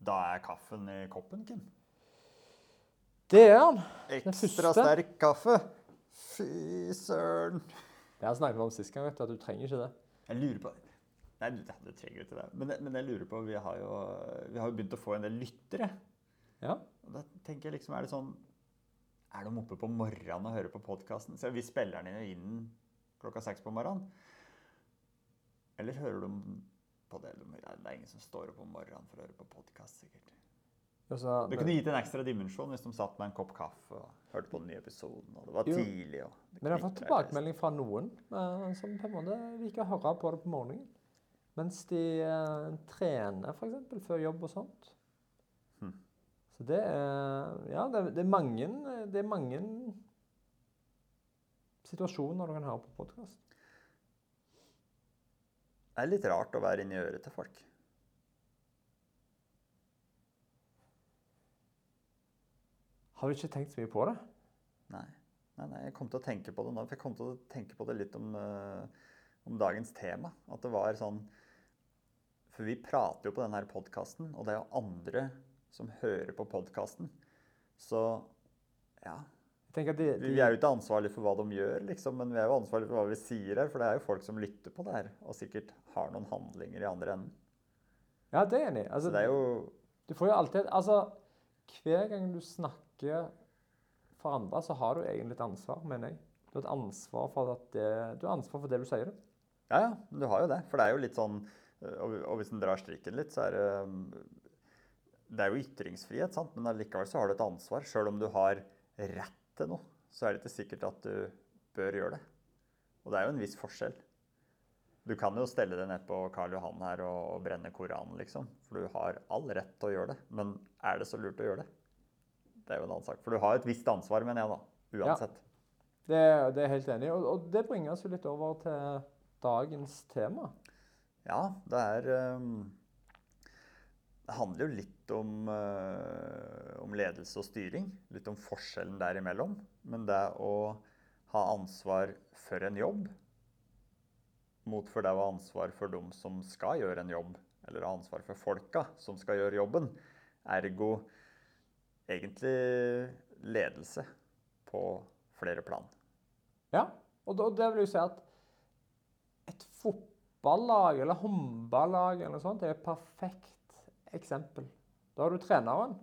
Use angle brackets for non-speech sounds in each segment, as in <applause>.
Da er kaffen i koppen, Kim. Det er han. Ekstra første. sterk kaffe. Fy søren. Det har snakket vi om sist gang, vet du, at du trenger ikke det. Jeg lurer på Nei, du, du trenger jo ikke det. Men, men jeg lurer på Vi har jo, vi har jo begynt å få en del lyttere. Ja. Og da tenker jeg liksom, Er det sånn Er de oppe på morgenen og hører på podkasten? Så vi spiller den inn klokka seks på morgenen. Eller hører de på det? Det er ingen som står opp om morgenen for å høre på. Altså, Det kunne gitt en ekstra dimensjon hvis de satt med en kopp kaffe og hørte på den nye episoden. og det var Jo. tidlig. Det Men jeg har fått tilbakemelding fra noen eh, som på en måte liker å høre på det på morgenen. Mens de eh, trener f.eks. før jobb og sånt. Hmm. Så det er Ja, det, det er mange Det er mange situasjoner du kan høre på podkast. Det er litt rart å være inni øret til folk. Har du ikke tenkt så mye på det? Nei. nei, nei, jeg kom til å tenke på det nå. For jeg kom til å tenke på det litt om, uh, om dagens tema. At det var sånn For vi prater jo på denne podkasten, og det er jo andre som hører på podkasten. Så ja. At de, Vi er jo ikke ansvarlige for hva de gjør, liksom, men vi er jo ansvarlige for hva vi sier her. For det er jo folk som lytter på det her, og sikkert har noen handlinger i andre enden. Ja, det er enig. Altså, Så det er jo Du får jo alltid Altså, hver gang du snakker for andre, så har du egentlig et ansvar, mener jeg. Du har et ansvar for det, du har ansvar for det du sier. Ja, ja, du har jo det. For det er jo litt sånn Og, hvis en drar strikken litt, så er det Det er jo ytringsfrihet, sant? men allikevel så har du et ansvar. Sjøl om du har rett til noe, så er det ikke sikkert at du bør gjøre det. Og det er jo en viss forskjell. Du kan jo stelle deg ned på Karl Johan her og, og brenne Koranen, liksom. For du har all rett til å gjøre det. Men er det så lurt å gjøre det? Det er jo en annen sak. For du har et visst ansvar, mener jeg, da. Uansett. Det, det er jeg helt enig i. Og, og det bringer oss jo litt over til dagens tema. Ja, det er um, Det handler jo litt om, uh, om ledelse og styring. Litt om forskjellen derimellom. Men det å ha ansvar for en jobb mot for det å ha ansvar for dem som skal gjøre en jobb, eller ha ansvar for folka som skal gjøre jobben, ergo egentlig ledelse på flere plan. Ja, og det vil jo si at et fotballag eller håndballag eller noe sånt er et perfekt eksempel. Da har du treneren.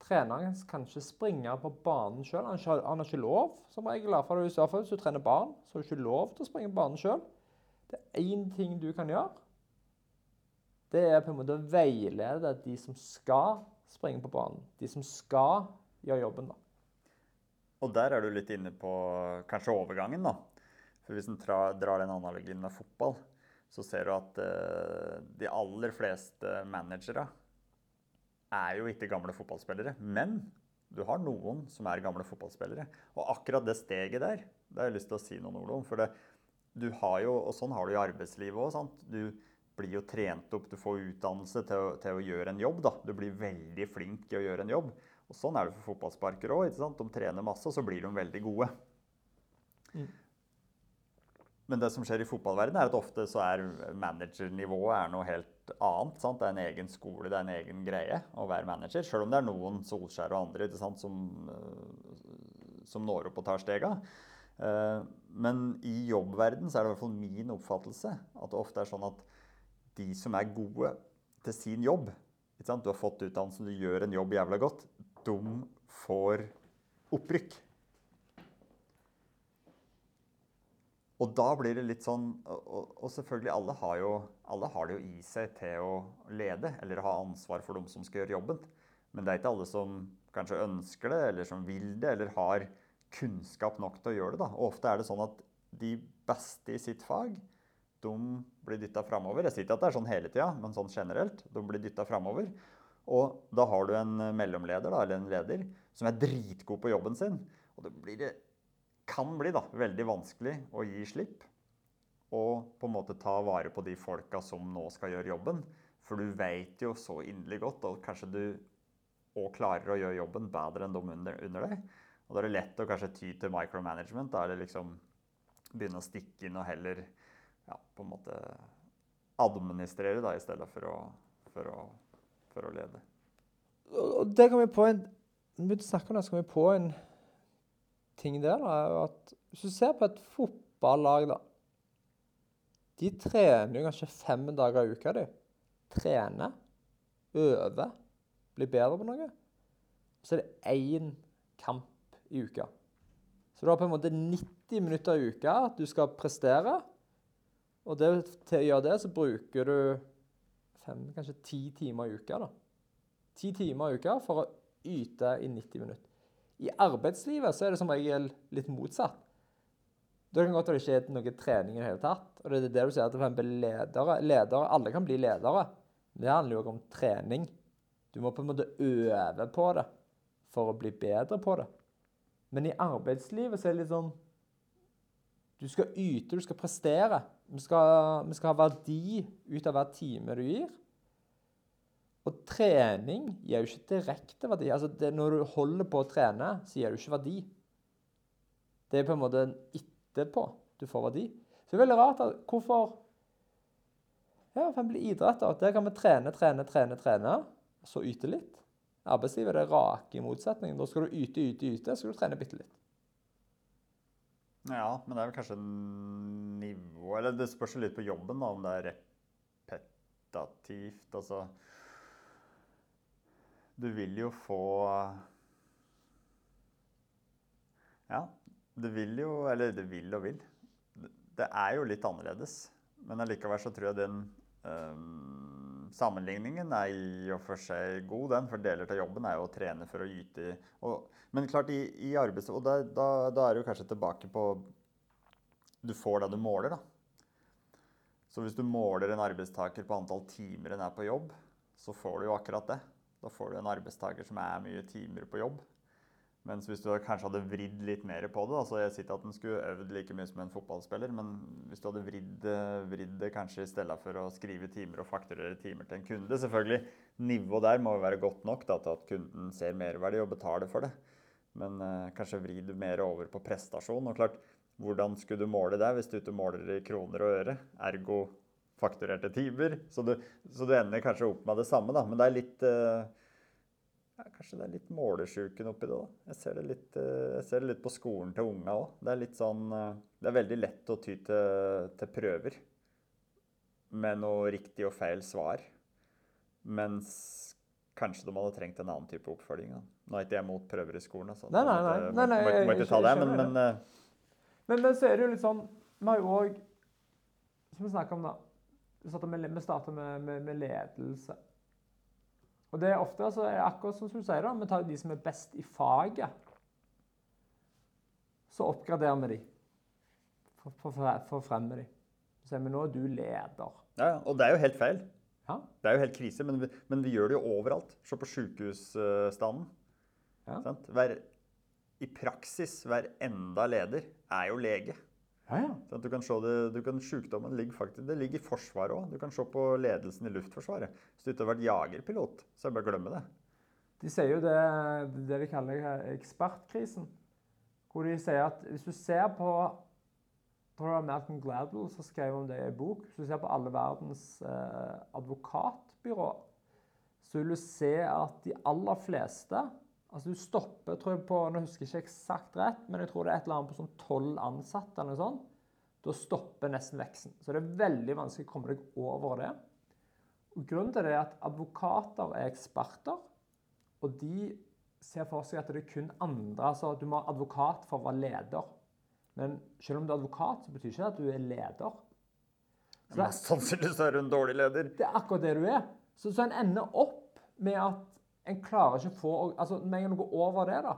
Treneren kan ikke springe på banen sjøl. Han, har ikke- lov, som regel. hvis du trener barn, så har du ikke lov til å springe på banen sjøl. Det er én ting du kan gjøre. Det er på en måte å veilede de som skal springe på banen. De som skal gjøre jobben. da. Og der er du litt inne på kanskje overgangen, da. For hvis en drar den analogien med fotball, så ser du at uh, de aller fleste managere er jo ikke gamle fotballspillere. Men du har noen som er gamle fotballspillere. Og akkurat det steget der, det har jeg lyst til å si noen ord om. For det, du har jo, og sånn har du i arbeidslivet òg. Du blir jo trent opp, du får utdannelse til å, til å gjøre en jobb. da. Du blir veldig flink i å gjøre en jobb. Og sånn er det for fotballsparkere òg. De trener masse, og så blir de veldig gode. Mm. Men det som skjer i fotballverdenen, er at ofte så er managernivået er noe helt annet. Sant? Det er en egen skole, det er en egen greie å være manager. Selv om det er noen Solskjær og andre sant, som, øh, som når opp og tar stega. Eh, Men i jobbverden så er det i hvert fall min oppfattelse at det ofte er sånn at de som er gode til sin jobb? Du har fått utdannelse, du gjør en jobb jævla godt. De får opprykk. Og da blir det litt sånn og- og selvfølgelig, alle har, jo, alle har det jo i seg til å lede, eller ha ansvar for dem som skal gjøre jobben. Men det er ikke alle som kanskje ønsker det, eller som vil det, eller har kunnskap nok til å gjøre det. da. Og ofte er det sånn at de beste i sitt fag, de blir dytta framover. Jeg sier ikke at det er sånn hele tida, men sånn generelt. De blir dytta framover. Og da har du en mellomleder, da, eller en leder, som er dritgod på jobben sin. Og det blir kan bli da, veldig vanskelig å gi slipp. Og på en måte ta vare på de folka som nå skal gjøre jobben. For du veit jo så inderlig godt, og kanskje du òg klarer å gjøre jobben bedre enn de under, under deg. Og da er det lett å kanskje ty til micromanagement. Da er det liksom begynne å stikke inn og heller ja, på en måte administrere da, i stedet for å, for å, for å lede. og det kan vi på en Når vi snakker snakke om det, så kan vi på en ting der. da, at Hvis du ser på et fotballag, da De trener jo kanskje fem dager i uka. de. Trener, øver, blir bedre på noe. Så er det én kamp i uka. Så du har på en måte 90 minutter i uka at du skal prestere. Og det, til å gjøre det, så bruker du fem, kanskje ti timer i uka. da. Ti timer i uka for å yte i 90 minutter. I arbeidslivet så er det som regel litt motsatt. Da kan godt være det ikke er noe trening i det hele tatt. Og det er det du sier at for ledere, ledere Alle kan bli ledere. Det handler jo om trening. Du må på en måte øve på det for å bli bedre på det. Men i arbeidslivet så er det litt sånn Du skal yte, du skal prestere. Vi skal, vi skal ha verdi ut av hver time du gir. Og trening gir jo ikke direkte verdi. Altså det, når du holder på å trene, så gir du ikke verdi. Det er på en måte etterpå du får verdi. Så det er veldig rart at hvorfor Ja, for eksempel idrett. Der kan vi trene, trene, trene, trene, og så yte litt. Arbeidslivet er det rake motsetningen. Da skal du yte, yte, yte, så skal du trene bitte litt. Ja, men det er vel kanskje nivå Eller det spørs litt på jobben, da, om det er repetativt. Altså Du vil jo få Ja, du vil jo Eller det vil og vil. Det er jo litt annerledes. Men allikevel så tror jeg den øhm, sammenligningen er i og for seg god, den. For deler av jobben er jo å trene for å yte. Og, men klart, i, i arbeids... Og da, da, da er du kanskje tilbake på Du får det du måler, da. Så hvis du måler en arbeidstaker på antall timer en er på jobb, så får du jo akkurat det. Da får du en arbeidstaker som er mye timer på jobb. Mens hvis du kanskje hadde vridd litt mer på det altså Jeg sier at den skulle øvd like mye som en fotballspiller, men hvis du hadde vridd, vridd det kanskje i stedet for å skrive timer og fakturere timer til en kunde Selvfølgelig, nivået der må jo være godt nok da, til at kunden ser merverdi og betaler for det. Men eh, kanskje vri det mer over på prestasjon. Og klart, hvordan skulle du måle det hvis du ikke måler i kroner og øre? Ergo fakturerte timer. Så du, så du ender kanskje opp med det samme, da. Men det er litt eh, Kanskje det er litt målesjuken oppi det da. Jeg, ser det litt, eh, ser det litt på skolen til unga òg. Det er litt sånn eh, Det er veldig lett å ty til, til prøver med noe riktig og feil svar. Mens kanskje de hadde trengt en annen type oppfølging. Da. Nå er ikke jeg mot prøver i skolen, altså. Nei, nei, nei. nei. Nei, nei, må, må ikke ta det, men, men eh, Men, men så er det jo litt sånn Vi har jo òg Som vi snakka om, da. Vi starter med, med, med ledelse. Og det er ofte så er det akkurat som du sier, da, vi tar de som er best i faget. Så oppgraderer vi de for, for, for, for å fremme de. Så sier vi nå er du leder. ja, Og det er jo helt feil. Ja. Det er jo helt krise, men vi, men vi gjør det jo overalt. Se på sykehusstanden. Ja. Hver, I praksis, hver enda leder er jo lege. Ja, ja. Du kan se det, du kan, Sykdommen ligger faktisk, det ligger i Forsvaret òg. Du kan se på ledelsen i Luftforsvaret. Hvis du ikke har vært jagerpilot, så er det bare å glemme det. De sier jo det, det de kaller ekspertkrisen. Hvor de sier at hvis du ser på tror det var Malcolm Gladwell som skrev om det i en bok. Hvis du ser på alle verdens eh, advokatbyråer, så vil du se at de aller fleste Altså du stopper tror jeg på, Nå husker jeg ikke eksakt rett, men jeg tror det er et eller annet på sånn tolv ansatte. eller noe sånt. Da stopper nesten veksten. Så det er veldig vanskelig å komme deg over det. Og Grunnen til det er at advokater er eksperter, og de ser for seg at det er kun andre altså Du må ha advokat for å være leder. Men selv om du er advokat, så betyr ikke det at du er leder. Så Mest sannsynlig så er du en dårlig leder. det er akkurat det du er. Så, så en ender opp med at en klarer ikke å få altså Med en gang du går over det, da,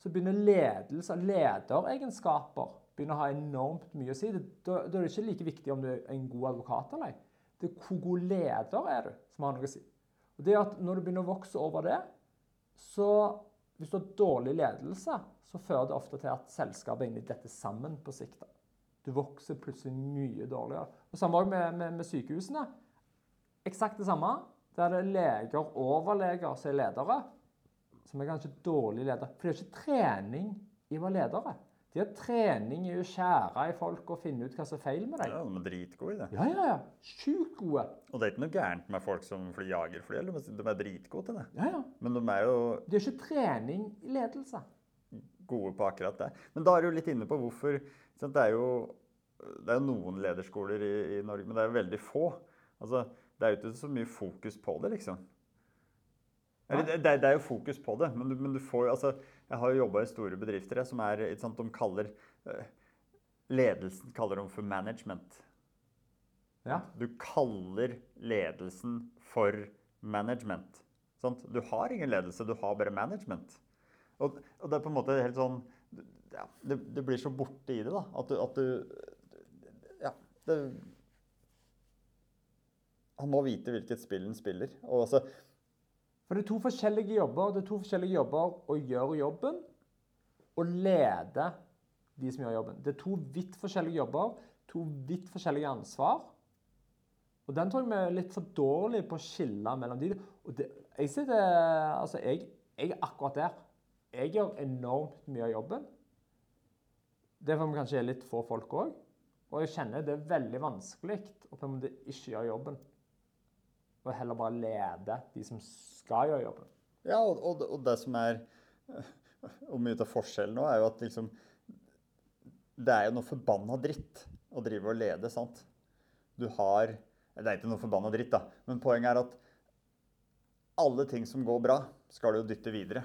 så begynner ledelse, lederegenskaper begynner å ha enormt mye å si. Da, da er det ikke like viktig om du er en god advokat eller ei. Det er hvor god leder er du som har noe å si. Og det at Når du begynner å vokse over det, så hvis du har dårlig ledelse, så fører det ofte til at selskapet er inne i dette sammen på sikt. Du vokser plutselig mye dårligere. Og Samme også med, med, med sykehusene. Eksakt det samme. Der det er leger overleger som er ledere, som er kanskje dårlige ledere. For det er ikke trening i å være ledere. De har trening i å skjære i folk og finne ut hva som er feil med deg. Ja, de er dritgode i det. Ja, ja, ja. Sjukt gode. Og det er ikke noe gærent med folk som jager fly, eller De er dritgode til det. Ja, ja. Men de er jo De har ikke trening i ledelse. gode på akkurat det. Men da er du litt inne på hvorfor Det er jo, det er jo noen lederskoler i, i Norge, men det er jo veldig få. Altså, det er jo ikke så mye fokus på det, liksom. Eller, det, det, er- det jo fokus på det, men du, men du får jo altså, Jeg har jo jobba i store bedrifter jeg, som er ikke sant, De kaller eh, Ledelsen kaller de for management. Ja. Du kaller ledelsen for management. Sant? Du har ingen ledelse, du har bare management. Og, og det er på en måte helt sånn ja, det, det blir så borte i det, da. At du, at du Ja. Det, han må vite hvilket spill han spiller. Og altså, For det er to forskjellige jobber. Det er to forskjellige jobber å gjøre jobben og lede de som gjør jobben. Det er to vidt forskjellige jobber, to vidt forskjellige ansvar. Og den tror jeg vi er litt for dårlige på å skille mellom de. Og det, jeg sitter altså jeg, jeg er akkurat der. Jeg gjør enormt mye av jobben. Det er for vi kanskje er litt få folk òg. Og jeg kjenner det er veldig vanskelig å på en måte ikke gjøre jobben. Og heller bare lede de som skal gjøre jobben. ja, og, og, og det som er <laughs> Og mye av forskjellen nå er jo at liksom Det er jo noe forbanna dritt å drive og lede, sant? Du har Det er ikke noe forbanna dritt, da, men poenget er at alle ting som går bra, skal du jo dytte videre.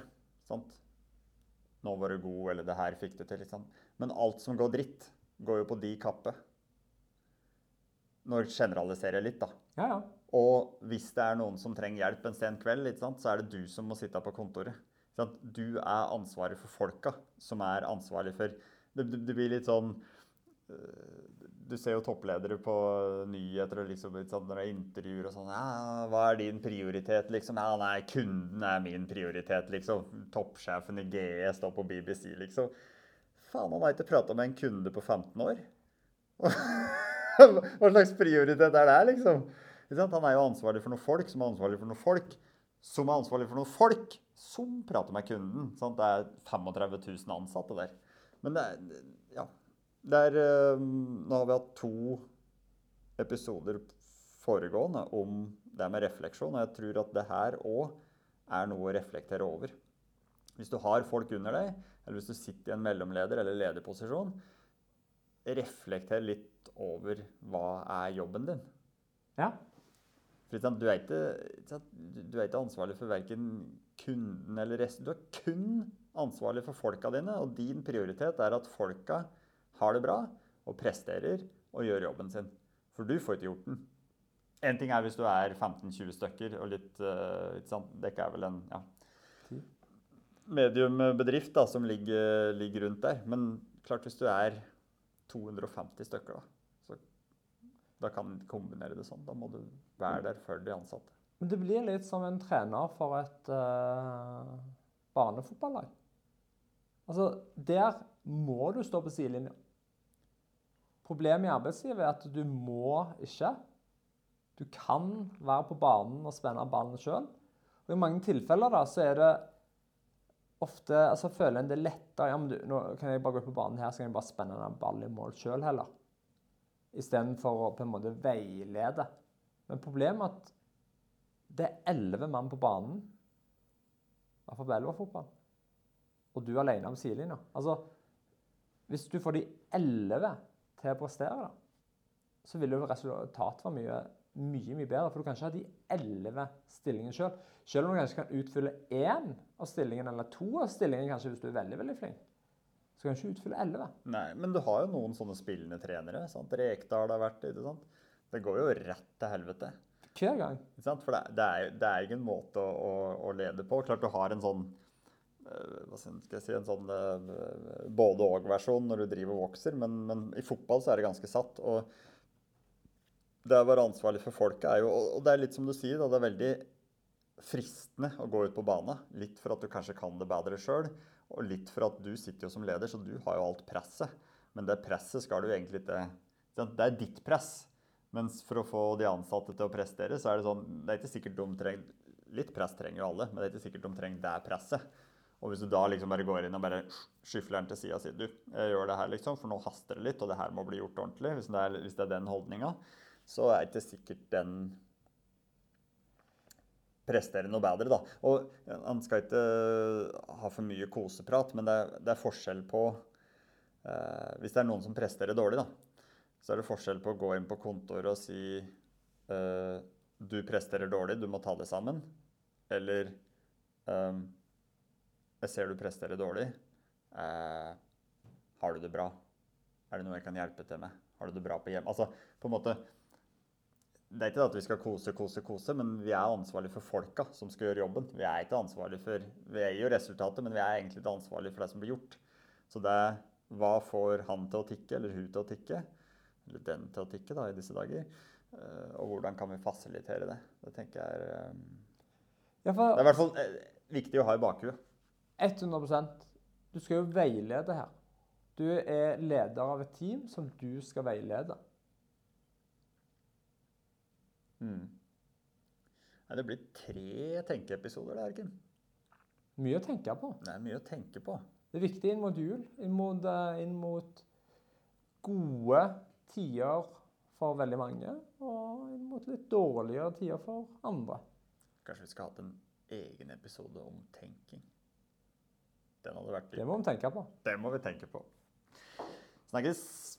Sant? Nå var du god, eller det her fikk du til. Liksom. Men alt som går dritt, går jo på de kappe. Nå generaliserer jeg litt, da. Ja, ja. Og hvis det er noen som trenger hjelp en sen kveld, sant, så er det du som må sitte på kontoret. Du er ansvaret for folka som er ansvarlig for Det, det, det blir litt sånn øh, Du ser jo toppledere på nyheter og liksom, sant, når det er intervjuer og sånn ja, 'Hva er din prioritet?' liksom. 'Ja, nei, kunden er min prioritet', liksom. Toppsjefen i GE står på BBC, liksom. Faen, han har ikke prata med en kunde på 15 år. <laughs> Hva slags prioritet er det, liksom? Han er jo ansvarlig for noen folk som er ansvarlig for noen folk som er ansvarlig for noen folk som prater med kunden. Sant? Det er 35 000 ansatte der. Men det er Ja. Det er eh, Nå har vi hatt to episoder foregående om det med refleksjon, og jeg tror at det her òg er noe å reflektere over. Hvis du har folk under deg, eller hvis du sitter i en mellomleder- eller lederposisjon, reflekter litt over hva er jobben din. ja. For du, er ikke, du- er ikke ansvarlig for verken kunden eller resten. Du er kun ansvarlig for folka dine, og din prioritet er at folka har det bra og presterer og gjør jobben sin. For du får ikke gjort den. En ting er hvis du er 15-20 stykker og litt eh, ikke sant, Det er vel en ja, medium bedrift da, som ligger, ligger rundt der. Men klart hvis du er 250 stykker, da, da kan du kombinere det sånn. Da må du være der for de ansatte. Men det blir litt som en trener for et uh, barnefotballag. Altså, der må du stå på sidelinja. Problemet i arbeidslivet er at du må ikke. Du kan være på banen og spenne ballen sjøl. Og I mange tilfeller da, så er det ofte altså føler en det lettere ja, men du, nå kan jeg bare gå på banen her, så kan jeg bare spenne den ballen i mål sjøl heller. Istedenfor å på en måte veilede. Men problemet er at det er elleve mann på banen, i hvert fall på elverfotball, og du er alene om sidelinja. Altså, hvis du får de elleve til å prestere, så vil jo resultatet være mye, mye, mye bedre. For du kan ikke ha de elleve stillingene sjøl. Selv. selv om du kanskje kan utfylle én av stillingen, eller to av stillingen kanskje hvis du er veldig veldig flink, så kanskje utfylle elleve. Nei, men du har jo noen sånne spillende trenere. sant? Rekdal har vært ikke sant? Det går jo rett til helvete. Hver gang. Ikke sant? For det, det, er, det er ingen måte å, å, å lede på. Klart du har en sånn øh, hva skal jeg si, en sånn øh, både-og-versjon når du driver og vokser, men, men i fotball så er det ganske satt. og det å være ansvarlig for folket er jo Og det er litt som du sier, da, det er veldig fristende å gå ut på banen. Litt for at du kanskje kan det bedre sjøl, og litt for at du sitter jo som leder, så du har jo alt presset. Men det presset skal du egentlig ikke? Det er ditt press. Mens for å få de ansatte til å prestere, så er det sånn Det er ikke sikkert de trenger Litt press trenger jo alle, men det er ikke sikkert de trenger det presset. Og hvis du da liksom bare går inn og bare skyfler den til sida og sier du, jeg gjør det her liksom, for nå haster det litt, og det her må bli gjort ordentlig, hvis det er, hvis det er den holdninga, så er det ikke sikkert den presterer noe bedre, da. Og han skal ikke ha for mye koseprat, men det er, det er forskjell på eh, Hvis det er noen som presterer dårlig, da, så er det forskjell på å gå inn på kontoret og si eh, du presterer dårlig, du må ta det sammen. Eller eh, jeg ser du presterer dårlig. Eh, har du det bra? Er det noe jeg kan hjelpe til med? Har du det bra på hjem? Altså, på en måte Det er ikke at vi skal kose, kose, kose, men vi er ansvarlig for folka som skal gjøre jobben. Vi er ikke ansvarlig for Vi er jo resultatet, men vi er egentlig ikke ansvarlig for det som blir gjort. Så det er hva får han til å tikke, eller hun til å tikke? Eller den til å tikke, da, i disse dager. Eh, og hvordan kan vi fasilitere det? Det tenker jeg er ja, for, Det er i hvert fall eh, viktig å ha i bakhuet. 100% Du skal jo veilede her. Du er leder av et team som du skal veilede. Mm. Nei, det blir tre tenkeepisoder der, Kim. Mye å tenke på. Det er mye å tenke på. Det er viktig inn mot jul, inn mot, eh, inn mot gode tider for veldig mange, og inn mot litt dårligere tider for andre. Kanskje vi skal ha hatt en egen episode om tenking. Den hadde vært Det må vi tenke på. Det må vi tenke på. Snakkes!